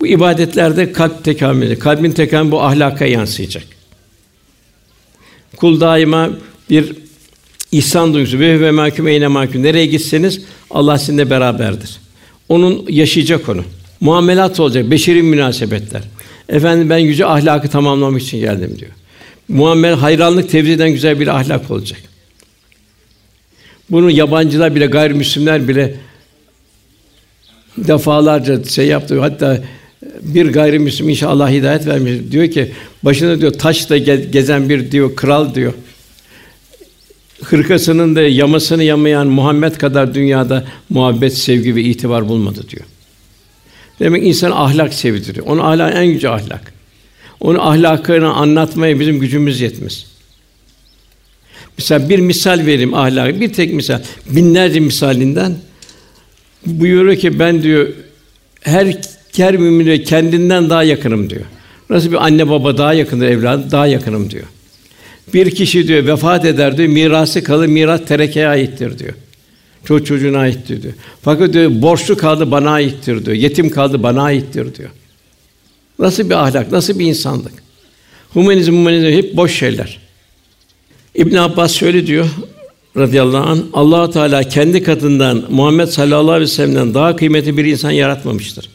Bu ibadetlerde kalp tekamülü, kalbin tekamülü bu ahlaka yansıyacak. Kul daima bir ihsan duygusu ve ve mahkum eyne mahkum nereye gitseniz Allah sizinle beraberdir. Onun yaşayacak onu. Muamelat olacak, beşeri münasebetler. Efendim ben yüce ahlakı tamamlamak için geldim diyor. Muamele hayranlık tevziden güzel bir ahlak olacak. Bunu yabancılar bile, gayrimüslimler bile defalarca şey yaptı. Hatta bir gayrimüslim inşallah hidayet vermiş. Diyor ki başında diyor taşla gezen bir diyor kral diyor. Hırkasının da yamasını yamayan Muhammed kadar dünyada muhabbet, sevgi ve itibar bulmadı diyor. Demek insan ahlak sevdiriyor. Onun ahlak en yüce ahlak. Onu ahlakını anlatmaya bizim gücümüz yetmez. Mesela bir misal vereyim ahlakı, bir tek misal, binlerce misalinden buyuruyor ki ben diyor her her mümine kendinden daha yakınım diyor. Nasıl bir anne baba daha yakındır evladı daha yakınım diyor. Bir kişi diyor vefat eder diyor mirası kalır miras terekeye aittir diyor. Çocuk çocuğuna aittir diyor. Fakat diyor borçlu kaldı bana aittir diyor. Yetim kaldı bana aittir diyor. Nasıl bir ahlak, nasıl bir insanlık? Humanizm, humanizm hep boş şeyler. İbn Abbas şöyle diyor radıyallahu an Allah Teala kendi katından Muhammed sallallahu aleyhi ve sellem'den daha kıymetli bir insan yaratmamıştır.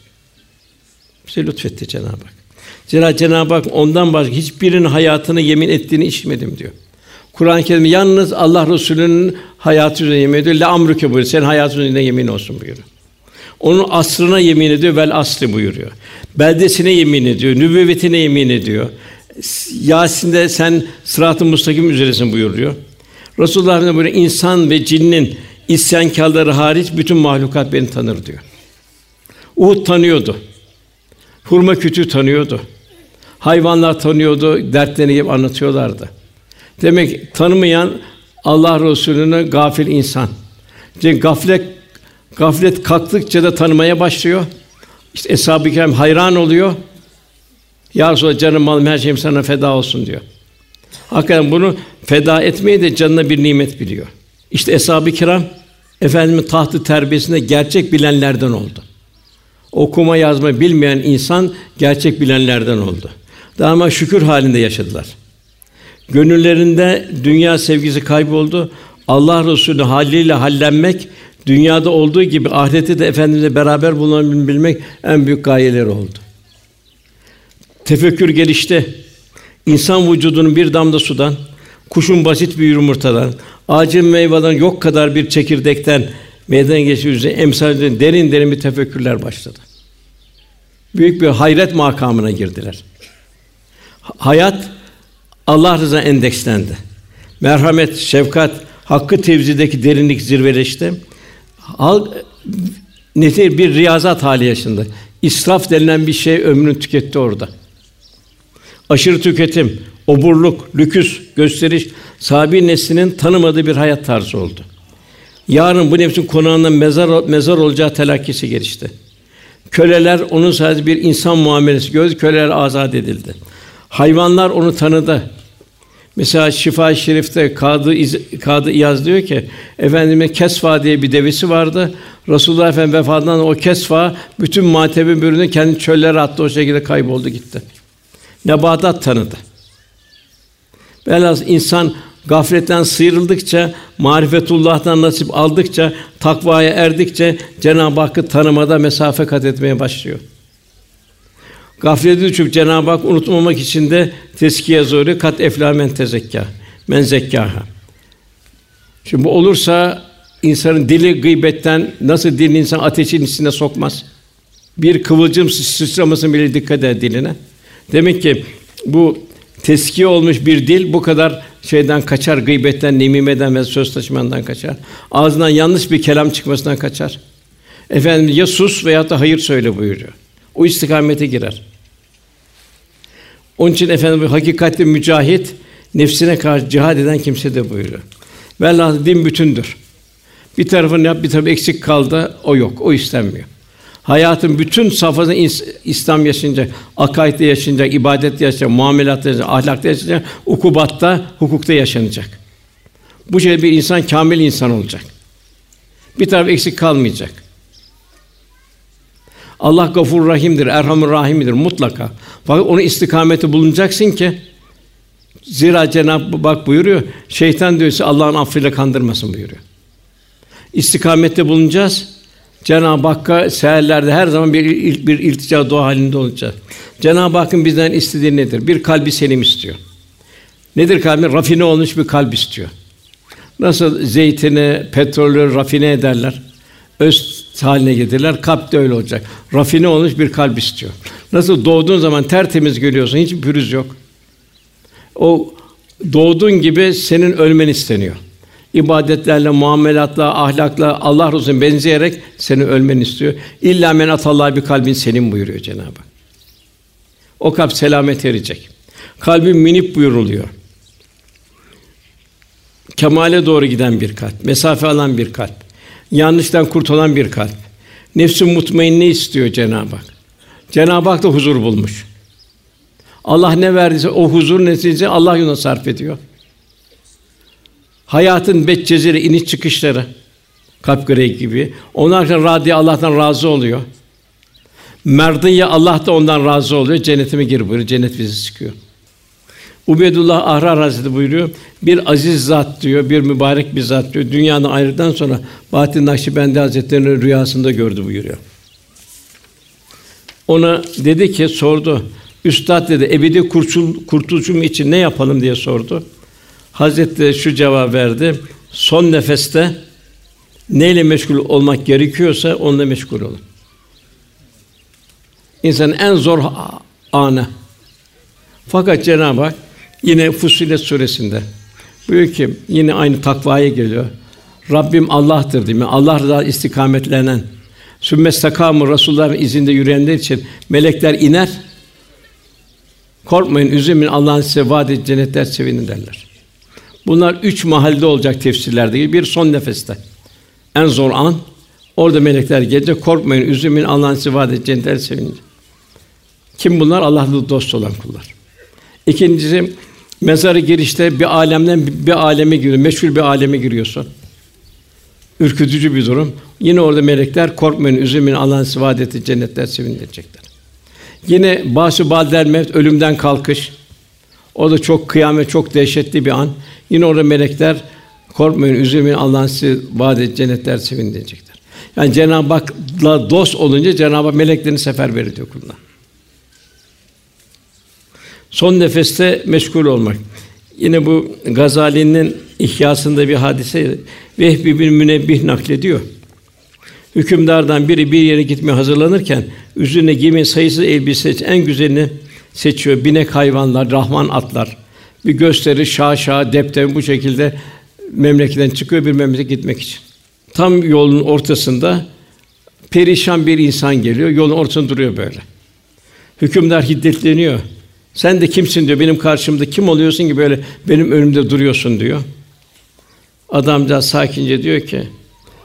Bize lütfetti Cenab-ı Hak. Zira Cenab-ı Hak ondan başka hiçbirinin hayatını yemin ettiğini işitmedim diyor. Kur'an-ı Kerim yalnız Allah Resulü'nün hayatı üzerine yemin ediyor. La amruke buyuruyor. Senin hayatın üzerine yemin olsun buyuruyor. Onun asrına yemin ediyor, vel asli buyuruyor. Beldesine yemin ediyor, nübüvvetine yemin ediyor. Yasin'de sen sırat-ı müstakim üzeresin buyuruyor. Resulullah Efendimiz böyle insan ve cinnin isyankârları hariç bütün mahlukat beni tanır diyor. Uhud tanıyordu. Hurma kütüğü tanıyordu. Hayvanlar tanıyordu, dertlerini gibi anlatıyorlardı. Demek tanımayan Allah Resulü'nü gafil insan. Çünkü gaflet gaflet kalktıkça da tanımaya başlıyor. İşte eshab-ı kiram hayran oluyor. Ya Resulallah canım malım her şeyim sana feda olsun diyor. Hakikaten bunu feda etmeyi de canına bir nimet biliyor. İşte eshab-ı kiram efendimin tahtı terbiyesinde gerçek bilenlerden oldu. Okuma yazma bilmeyen insan gerçek bilenlerden oldu. Daima şükür halinde yaşadılar. Gönüllerinde dünya sevgisi kayboldu. Allah Resulü haliyle hallenmek, dünyada olduğu gibi ahirette de efendimizle beraber bulunabilmek en büyük gayeleri oldu. Tefekkür gelişti. İnsan vücudunun bir damla sudan, kuşun basit bir yumurtadan, ağacın meyveden yok kadar bir çekirdekten meydana geçtiği üzere emsal derin derin bir tefekkürler başladı. Büyük bir hayret makamına girdiler. Hayat Allah rıza endekslendi. Merhamet, şefkat, hakkı tevzideki derinlik zirveleşti. Halk netir bir riyazat hali yaşandı. İsraf denilen bir şey ömrünü tüketti orada. Aşırı tüketim, oburluk, lüküs, gösteriş sahabi neslinin tanımadığı bir hayat tarzı oldu. Yarın bu nefsin konağından mezar mezar olacağı telakkisi gelişti. Köleler onun sadece bir insan muamelesi gördü, köleler azat edildi. Hayvanlar onu tanıdı. Mesela Şifa-i Şerif'te Kadı İz, Kadı İyaz diyor ki efendime Kesfa diye bir devesi vardı. Resulullah Efendimiz vefatından o Kesfa bütün matebi bürünü kendi çöllere attı o şekilde kayboldu gitti. Nebatat tanıdı. Velhâsıl insan gafletten sıyrıldıkça, marifetullah'tan nasip aldıkça, takvaya erdikçe Cenab-ı Hakk'ı tanımada mesafe kat etmeye başlıyor. Gaflete düşüp Cenab-ı Hak unutmamak için de teskiye zoru kat efla men tezekka. Men zekkaha. Şimdi bu olursa insanın dili gıybetten nasıl dilin insan ateşin içine sokmaz. Bir kıvılcım sıçramasın bile dikkat eder diline. Demek ki bu teskiye olmuş bir dil bu kadar şeyden kaçar, gıybetten, nemimeden ve söz taşımandan kaçar. Ağzından yanlış bir kelam çıkmasından kaçar. Efendim ya sus veya da hayır söyle buyuruyor. O istikamete girer. Onun için efendim bu hakikatli mücahit nefsine karşı cihad eden kimse de buyuruyor. Velhâsıl din bütündür. Bir tarafını yap, bir tarafı eksik kaldı, o yok, o istenmiyor. Hayatın bütün safhasında İslam yaşayacak, akaidde yaşayacak, ibadet yaşayacak, muamelatta yaşayacak, ahlakta yaşayacak, ukubatta, hukukta yaşanacak. Bu şekilde bir insan kamil insan olacak. Bir taraf eksik kalmayacak. Allah Gafur Rahim'dir, Erhamur Rahim'dir mutlaka. Fakat onu istikameti bulunacaksın ki zira Cenab-ı Bak buyuruyor, şeytan diyorsa Allah'ın affıyla kandırmasın buyuruyor. İstikamette bulunacağız. Cenab-ı Hakk'a seherlerde her zaman bir ilk bir iltica dua halinde olacağız. Cenab-ı Hakk'ın bizden istediği nedir? Bir kalbi selim istiyor. Nedir kalbi? Rafine olmuş bir kalp istiyor. Nasıl zeytini, petrolü rafine ederler, öz haline getirirler, kalp de öyle olacak. Rafine olmuş bir kalp istiyor. Nasıl doğduğun zaman tertemiz görüyorsun, hiç pürüz yok. O doğduğun gibi senin ölmen isteniyor ibadetlerle, muamelatla, ahlakla Allah Resulüne benzeyerek seni ölmeni istiyor. İlla men atallah bir kalbin senin buyuruyor Cenab-ı Hak. O kalp selamet erecek. Kalbin minip buyuruluyor. Kemale doğru giden bir kalp, mesafe alan bir kalp, yanlıştan kurtulan bir kalp. Nefsi mutmainne istiyor Cenab-ı Hak. Cenab-ı Hak da huzur bulmuş. Allah ne verdiyse o huzur neticesi Allah yoluna sarf ediyor. Hayatın betçeziri, iniş çıkışları, kalp greyi gibi. Onlar radi Allah'tan razı oluyor. Merdiye Allah da ondan razı oluyor. Cennetime gir buyuruyor. Cennet bizi çıkıyor. Ubedullah Ahrar Hazretleri buyuruyor. Bir aziz zat diyor, bir mübarek bir zat diyor. Dünyadan ayrıldıktan sonra Bahattin Nakşibendi Hazretleri'ni rüyasında gördü buyuruyor. Ona dedi ki sordu. Üstad dedi ebedi kurtul, kurtuluşum için ne yapalım diye sordu. Hazretleri şu cevap verdi. Son nefeste neyle meşgul olmak gerekiyorsa onunla meşgul olun. İnsanın en zor anı. Fakat Cenab-ı Hak yine Fussilet suresinde buyuruyor ki yine aynı takvaya geliyor. Rabbim Allah'tır değil mi? Allah rızası istikametlenen sümme stakamı Resulullah izinde yürüyenler için melekler iner. Korkmayın, üzülmeyin. Allah'ın size vaad ettiği cennetler sevinin derler. Bunlar üç mahalde olacak tefsirlerde. Bir son nefeste. En zor an. Orada melekler gelecek. Korkmayın, üzülmeyin. Allah'ın size vaad edeceği cennetler sevinin. Kim bunlar? Allah'la dost olan kullar. İkincisi mezarı girişte bir alemden bir aleme giriyor. Meşhur bir aleme giriyorsun. Ürkütücü bir durum. Yine orada melekler korkmayın, üzülmeyin. Allah'ın size cennetler sevinin diyecekler. Yine basu balder mevt ölümden kalkış. O da çok kıyamet, çok dehşetli bir an. Yine orada melekler korkmayın, üzülmeyin. Allah'ın size cennetler sevin diyecekler. Yani Cenab-ı Hak'la dost olunca Cenab-ı Hak meleklerini seferber ediyor kuluna. Son nefeste meşgul olmak. Yine bu Gazali'nin ihyasında bir hadise Vehbi bin Münebbih naklediyor. Hükümdardan biri bir yere gitmeye hazırlanırken üzerine giyme sayısız elbise en güzelini seçiyor. Binek hayvanlar, rahman atlar. Bir gösteri şaşa, depte bu şekilde memleketten çıkıyor bir memlekete gitmek için. Tam yolun ortasında perişan bir insan geliyor. Yolun ortasında duruyor böyle. Hükümdar hiddetleniyor. Sen de kimsin diyor. Benim karşımda kim oluyorsun ki böyle benim önümde duruyorsun diyor. Adamca sakince diyor ki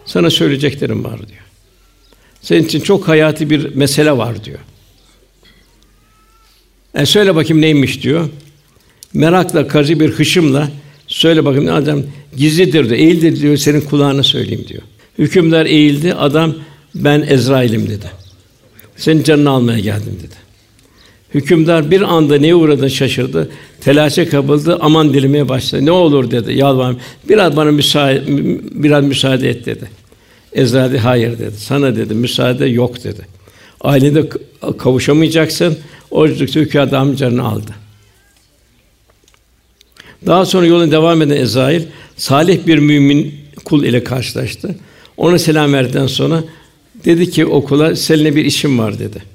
sana söyleyeceklerim var diyor. Senin için çok hayati bir mesele var diyor. E söyle bakayım neymiş diyor. Merakla, karşı bir hışımla söyle bakayım ne adam gizlidir diyor. Eğildir diyor senin kulağına söyleyeyim diyor. Hükümdar eğildi. Adam ben Ezrail'im dedi. Senin canını almaya geldim dedi. Hükümdar bir anda neye uğradığını şaşırdı. Telaşa kapıldı. Aman dilimeye başladı. Ne olur dedi. Yalvarım. Biraz bana müsaade biraz müsaade et dedi. Ezrail hayır dedi. Sana dedi müsaade yok dedi. Ailede kavuşamayacaksın. Oruçluk hükâda amcanı aldı. Daha sonra yoluna devam eden Ezail salih bir mümin kul ile karşılaştı. Ona selam verdikten sonra dedi ki okula seninle bir işim var dedi.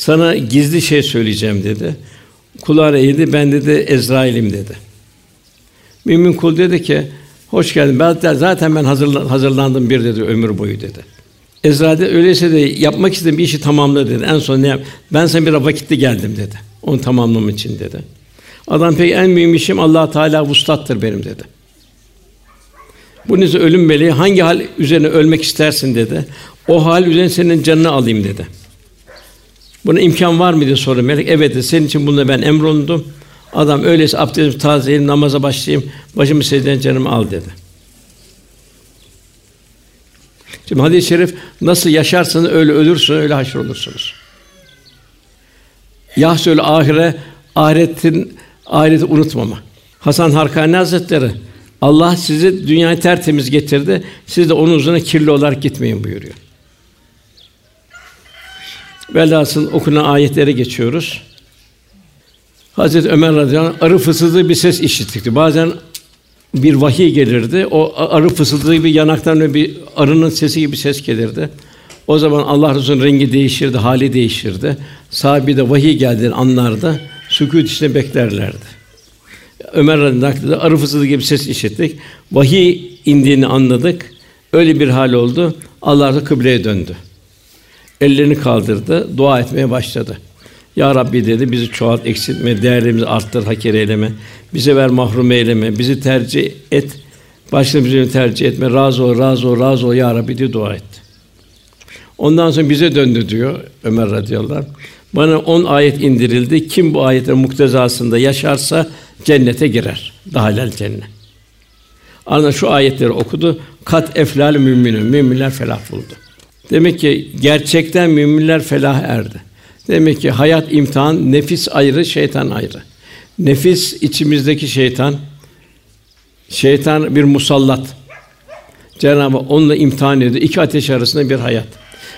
Sana gizli şey söyleyeceğim dedi. Kulağına eğildi. Ben dedi Ezrail'im dedi. Mümin kul dedi ki hoş geldin. Ben zaten ben hazırlandım bir dedi ömür boyu dedi. Ezra de öyleyse de yapmak istediğim bir işi tamamla dedi. En son ne yap? Ben sana bir vakitte geldim dedi. Onu tamamlamak için dedi. Adam pek en mühim işim Allah Teala vuslattır benim dedi. Bu neyse ölüm meleği hangi hal üzerine ölmek istersin dedi. O hal üzerine senin canını alayım dedi. Buna imkan var mı diye sordu melek. Evet dedi. Senin için bununla ben emrolundum. Adam öyleyse abdestimi tazeleyeyim, namaza başlayayım, başımı secdeden canımı al dedi. Şimdi hadis-i şerif nasıl yaşarsanız öyle ölürsün, öyle haşr olursunuz. Yahsül ahire ahiretin ahireti unutmama. Hasan Harkani Hazretleri Allah sizi dünyayı tertemiz getirdi. Siz de onun huzuruna kirli olarak gitmeyin buyuruyor. Velhasıl okunan ayetlere geçiyoruz. Hazreti Ömer radıyallahu anh arı fısıldığı bir ses işittikti. Bazen bir vahiy gelirdi. O arı fısıldığı gibi yanaktan ve bir arının sesi gibi ses gelirdi. O zaman Allah Resulü'nün rengi değişirdi, hali değişirdi. Sahibi de vahiy geldiğini anlardı. Sükût içinde beklerlerdi. Ömer radıyallahu anh arı fısıldığı gibi ses işittik. Vahiy indiğini anladık. Öyle bir hal oldu. Allah da kıbleye döndü. Ellerini kaldırdı, dua etmeye başladı. Ya Rabbi dedi, bizi çoğalt, eksiltme, değerlerimizi arttır, hakir eyleme. Bize ver, mahrum eyleme. Bizi tercih et, başka tercih etme. Razı ol, razı ol, razı ol ya Rabbi diye dua etti. Ondan sonra bize döndü diyor Ömer radıyallahu anh. Bana on ayet indirildi. Kim bu ayetlerin muktezasında yaşarsa cennete girer. Dahilel cennet. Ardından şu ayetleri okudu. Kat eflal müminün. Müminler felah buldu. Demek ki gerçekten müminler felah erdi. Demek ki hayat imtihan, nefis ayrı, şeytan ayrı. Nefis içimizdeki şeytan, şeytan bir musallat. Cenab-ı Hak onunla imtihan ediyor. İki ateş arasında bir hayat.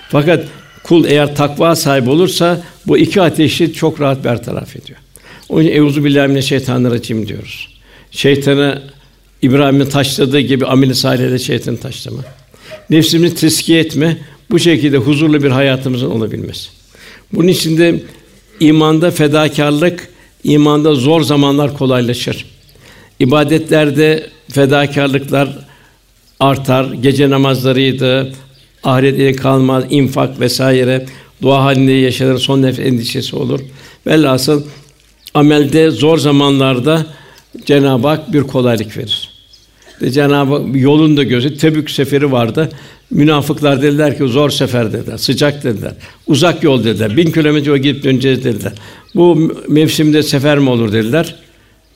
Fakat kul eğer takva sahibi olursa bu iki ateşi çok rahat bertaraf ediyor. Onun için euzu billahi mineşşeytanirracim diyoruz. Şeytanı İbrahim'in taşladığı gibi ameli salih'e şeytanı taşlama. Nefsimizi teskiye etme, bu şekilde huzurlu bir hayatımızın olabilmesi. Bunun için de imanda fedakarlık, imanda zor zamanlar kolaylaşır. İbadetlerde fedakarlıklar artar. Gece namazlarıydı, ahirete kalmaz, infak vesaire, dua halinde yaşanır, son nefes endişesi olur. Velhasıl amelde zor zamanlarda Cenab-ı Hak bir kolaylık verir. Ve Cenab-ı yolun da gözü Tebük seferi vardı. Münafıklar dediler ki zor sefer dediler, sıcak dediler, uzak yol dediler, bin kilometre gidip döneceğiz dediler. Bu mevsimde sefer mi olur dediler.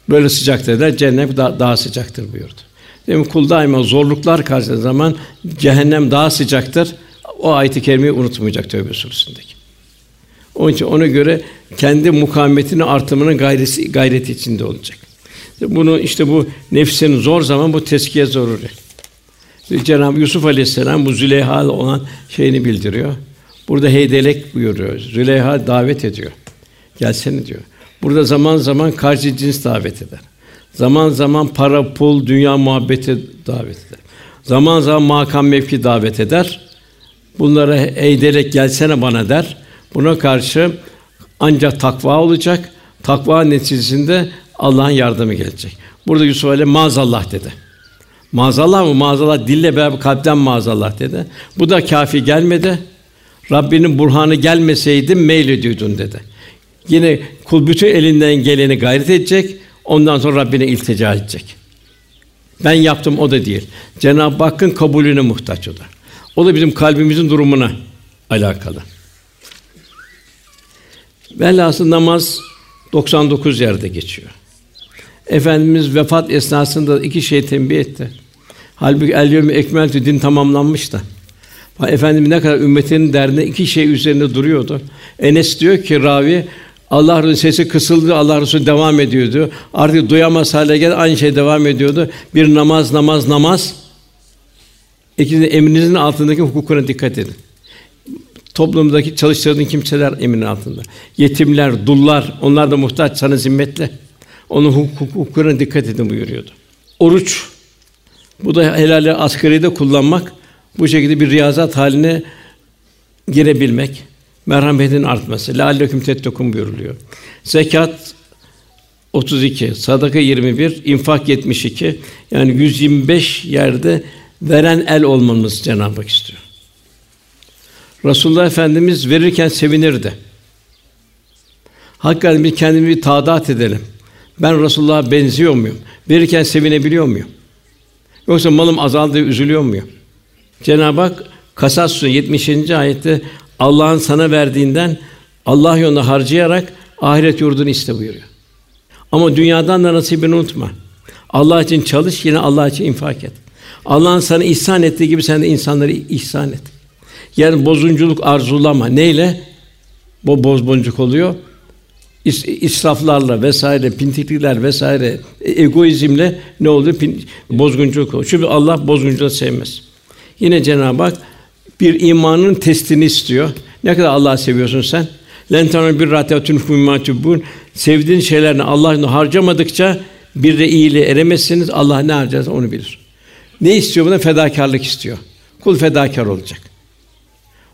Böyle sıcak dediler, cennet daha, daha sıcaktır buyurdu. Demek kul daima zorluklar karşıladığı zaman cehennem daha sıcaktır. O ayet-i kerimeyi unutmayacak Tövbe suresindeki. Onun için ona göre kendi mukavemetini artırmanın gayreti, gayreti içinde olacak. Bunu işte bu nefsin zor zaman bu teskiye zoruri. Cenab-ı Yusuf Aleyhisselam bu Züleyha olan şeyini bildiriyor. Burada heydelek buyuruyor. Züleyha davet ediyor. Gelsene diyor. Burada zaman zaman karşı cins davet eder. Zaman zaman para, pul, dünya muhabbeti davet eder. Zaman zaman makam mevki davet eder. Bunlara heydelek gelsene bana der. Buna karşı ancak takva olacak. Takva neticesinde Allah'ın yardımı gelecek. Burada Yusuf Aleyhisselam maazallah dedi. Maazallah mı? Maazallah dille beraber kalpten maazallah dedi. Bu da kafi gelmedi. Rabbinin burhanı gelmeseydi meylediyordun dedi. Yine kul bütün elinden geleni gayret edecek. Ondan sonra Rabbine iltica edecek. Ben yaptım o da değil. Cenab-ı Hakk'ın kabulüne muhtaç o da. O da bizim kalbimizin durumuna alakalı. Velhasıl namaz 99 yerde geçiyor. Efendimiz vefat esnasında iki şey tembih etti. Halbuki el yevmi ekmeltü din tamamlanmış da. Efendimiz ne kadar ümmetinin derdine iki şey üzerinde duruyordu. Enes diyor ki ravi Allah Resulü sesi kısıldı, Allah Resulü devam ediyordu. Artık duyamaz hale geldi, aynı şey devam ediyordu. Bir namaz, namaz, namaz. İkinci emrinizin altındaki hukukuna dikkat edin. Toplumdaki çalıştırdığın kimseler emrin altında. Yetimler, dullar, onlar da muhtaç sana zimmetle. Onun hukukuna dikkat edin buyuruyordu. Oruç bu da helali asgari de kullanmak, bu şekilde bir riyazat haline girebilmek, merhametin artması. Lâlleküm tettekûn buyuruluyor. Zekat 32, sadaka 21, infak 72. Yani 125 yerde veren el olmamız Cenab-ı Hak istiyor. Resulullah Efendimiz verirken sevinirdi. Hakikaten bir kendimizi taadat edelim. Ben Resulullah'a benziyor muyum? Verirken sevinebiliyor muyum? Yoksa malım azaldı, üzülüyor muyum? Cenab-ı Hak Kasas Suresi 70. ayette Allah'ın sana verdiğinden Allah yolunda harcayarak ahiret yurdunu iste buyuruyor. Ama dünyadan da nasibini unutma. Allah için çalış, yine Allah için infak et. Allah'ın sana ihsan ettiği gibi sen de insanları ihsan et. Yani bozunculuk arzulama. Neyle? Bu bozboncuk oluyor. İs, israflarla vesaire, pintiklikler vesaire, e, egoizmle ne oluyor? Pin, bozgunculuk oluyor. Çünkü Allah bozgunculuğu sevmez. Yine Cenab-ı Hak bir imanın testini istiyor. Ne kadar Allah'ı seviyorsun sen? Lentana bir rahatun fumatubun sevdiğin şeylerini Allah'ın harcamadıkça bir de iyiliğe eremezsiniz. Allah ne harcarsa onu bilir. Ne istiyor buna? Fedakarlık istiyor. Kul fedakar olacak.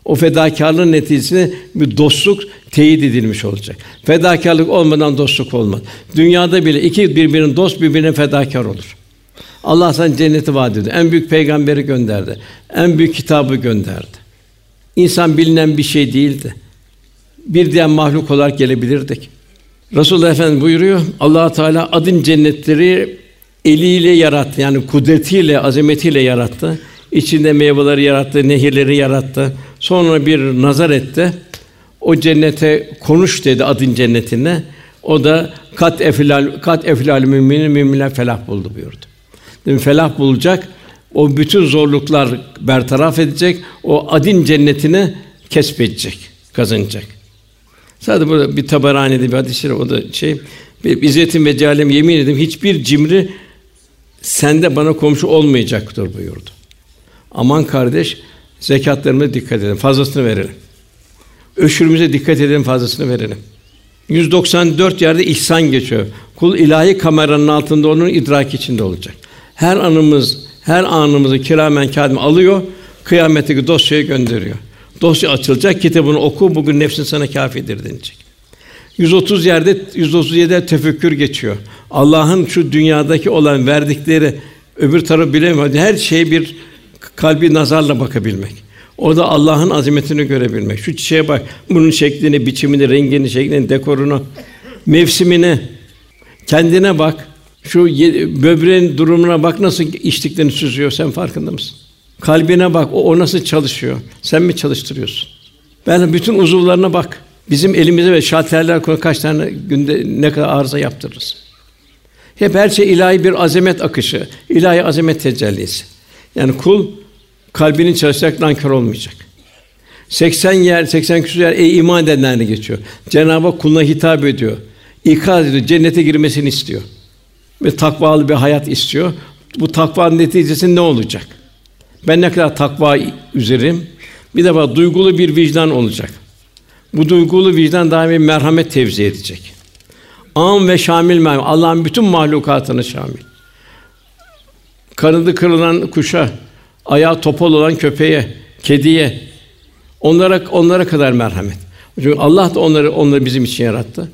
O fedakarlığın neticesinde bir dostluk teyit edilmiş olacak. Fedakarlık olmadan dostluk olmaz. Dünyada bile iki birbirinin dost birbirine fedakar olur. Allah sana cenneti vaat ediyor. En büyük peygamberi gönderdi. En büyük kitabı gönderdi. İnsan bilinen bir şey değildi. Bir diğer mahluk olarak gelebilirdik. Resulullah Efendimiz buyuruyor. Allah Teala adın cennetleri eliyle yarattı. Yani kudretiyle, azametiyle yarattı. İçinde meyveleri yarattı, nehirleri yarattı. Sonra bir nazar etti. O cennete konuş dedi adın cennetine. O da kat eflal kat eflal müminin müminler felah buldu buyurdu. Dedim felah bulacak. O bütün zorluklar bertaraf edecek. O adin cennetini kesbedecek, kazanacak. Sadece burada bir tabaranede bir hadis o da şey İzzetim ve celalem yemin ederim hiçbir cimri sende bana komşu olmayacaktır buyurdu. Aman kardeş, zekatlarımıza dikkat edelim, fazlasını verelim. Öşürümüze dikkat edelim, fazlasını verelim. 194 yerde ihsan geçiyor. Kul ilahi kameranın altında onun idrak içinde olacak. Her anımız, her anımızı kiramen kâdim alıyor, kıyametteki dosyayı gönderiyor. Dosya açılacak, kitabını oku, bugün nefsin sana kâfidir denilecek. 130 yerde, 137'de tefekkür geçiyor. Allah'ın şu dünyadaki olan verdikleri öbür tarafı bilemedi. Her şey bir kalbi nazarla bakabilmek. O da Allah'ın azametini görebilmek. Şu çiçeğe bak, bunun şeklini, biçimini, rengini, şeklini, dekorunu, mevsimini, kendine bak. Şu böbreğin durumuna bak nasıl içtiklerini süzüyor. Sen farkında mısın? Kalbine bak. O, o nasıl çalışıyor? Sen mi çalıştırıyorsun? Ben bütün uzuvlarına bak. Bizim elimize ve şalterler koyun kaç tane günde ne kadar arıza yaptırırız. Hep her şey ilahi bir azamet akışı, ilahi azamet tecellisi. Yani kul kalbinin çalışarak nankör olmayacak. 80 yer, 80 küsur yer ey iman edenlerine geçiyor. Cenab-ı Hak kuluna hitap ediyor. İkaz ediyor, cennete girmesini istiyor. Ve takvalı bir hayat istiyor. Bu takvanın neticesi ne olacak? Ben ne kadar takva üzerim? Bir defa duygulu bir vicdan olacak. Bu duygulu vicdan daimi merhamet tevzi edecek. Am ve şamil merhamet. Allah'ın bütün mahlukatını şamil. Kanadı kırılan kuşa, ayağı topal olan köpeğe, kediye, onlara onlara kadar merhamet. Çünkü Allah da onları onları bizim için yarattı.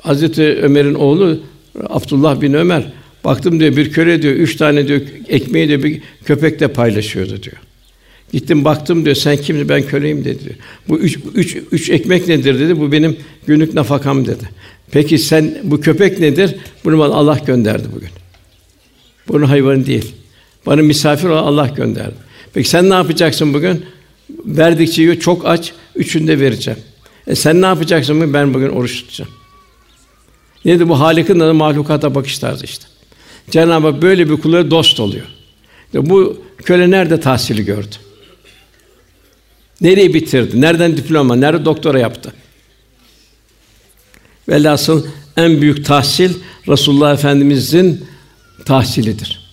Hazreti Ömer'in oğlu Abdullah bin Ömer baktım diyor bir köle diyor üç tane diyor ekmeği diyor bir köpekle paylaşıyordu diyor. Gittim baktım diyor sen kimsin ben köleyim dedi diyor. Bu üç, üç, üç ekmek nedir dedi bu benim günlük nafakam dedi. Peki sen bu köpek nedir? Bunu bana Allah gönderdi bugün. Bunun hayvanı değil. Bana misafir olan Allah gönderdi. Peki sen ne yapacaksın bugün? Verdikçe yiyor, çok aç, üçünde vereceğim. E sen ne yapacaksın bugün? Ben bugün oruç tutacağım. Neydi bu Halik'in adı mahlukata bakış tarzı işte. Cenab-ı Hak böyle bir kullara dost oluyor. Bu köle nerede tahsili gördü? Nereyi bitirdi? Nereden diploma? Nerede doktora yaptı? Velhasıl en büyük tahsil Resulullah Efendimizin tahsilidir.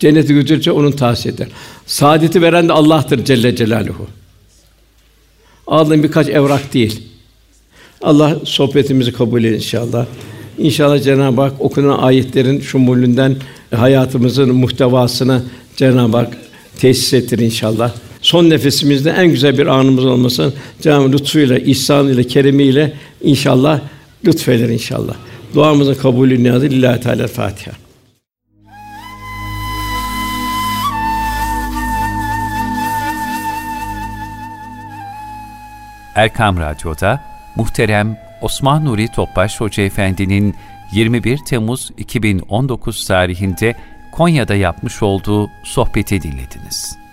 Cenneti götürecek onun tahsilidir. Saadeti veren de Allah'tır Celle Celaluhu. Aldığım birkaç evrak değil. Allah sohbetimizi kabul etsin inşallah. İnşallah Cenab-ı Hak okunan ayetlerin şumulünden hayatımızın muhtevasını Cenab-ı Hak tesis ettir inşallah. Son nefesimizde en güzel bir anımız olmasın. Cenab-ı lütfuyla, ihsanıyla, keremiyle inşallah lütfeder inşallah. Duamızın kabulü niyazı lillahi teala Fatiha. Erkam Radyo'da muhterem Osman Nuri Topbaş Hoca Efendi'nin 21 Temmuz 2019 tarihinde Konya'da yapmış olduğu sohbeti dinlediniz.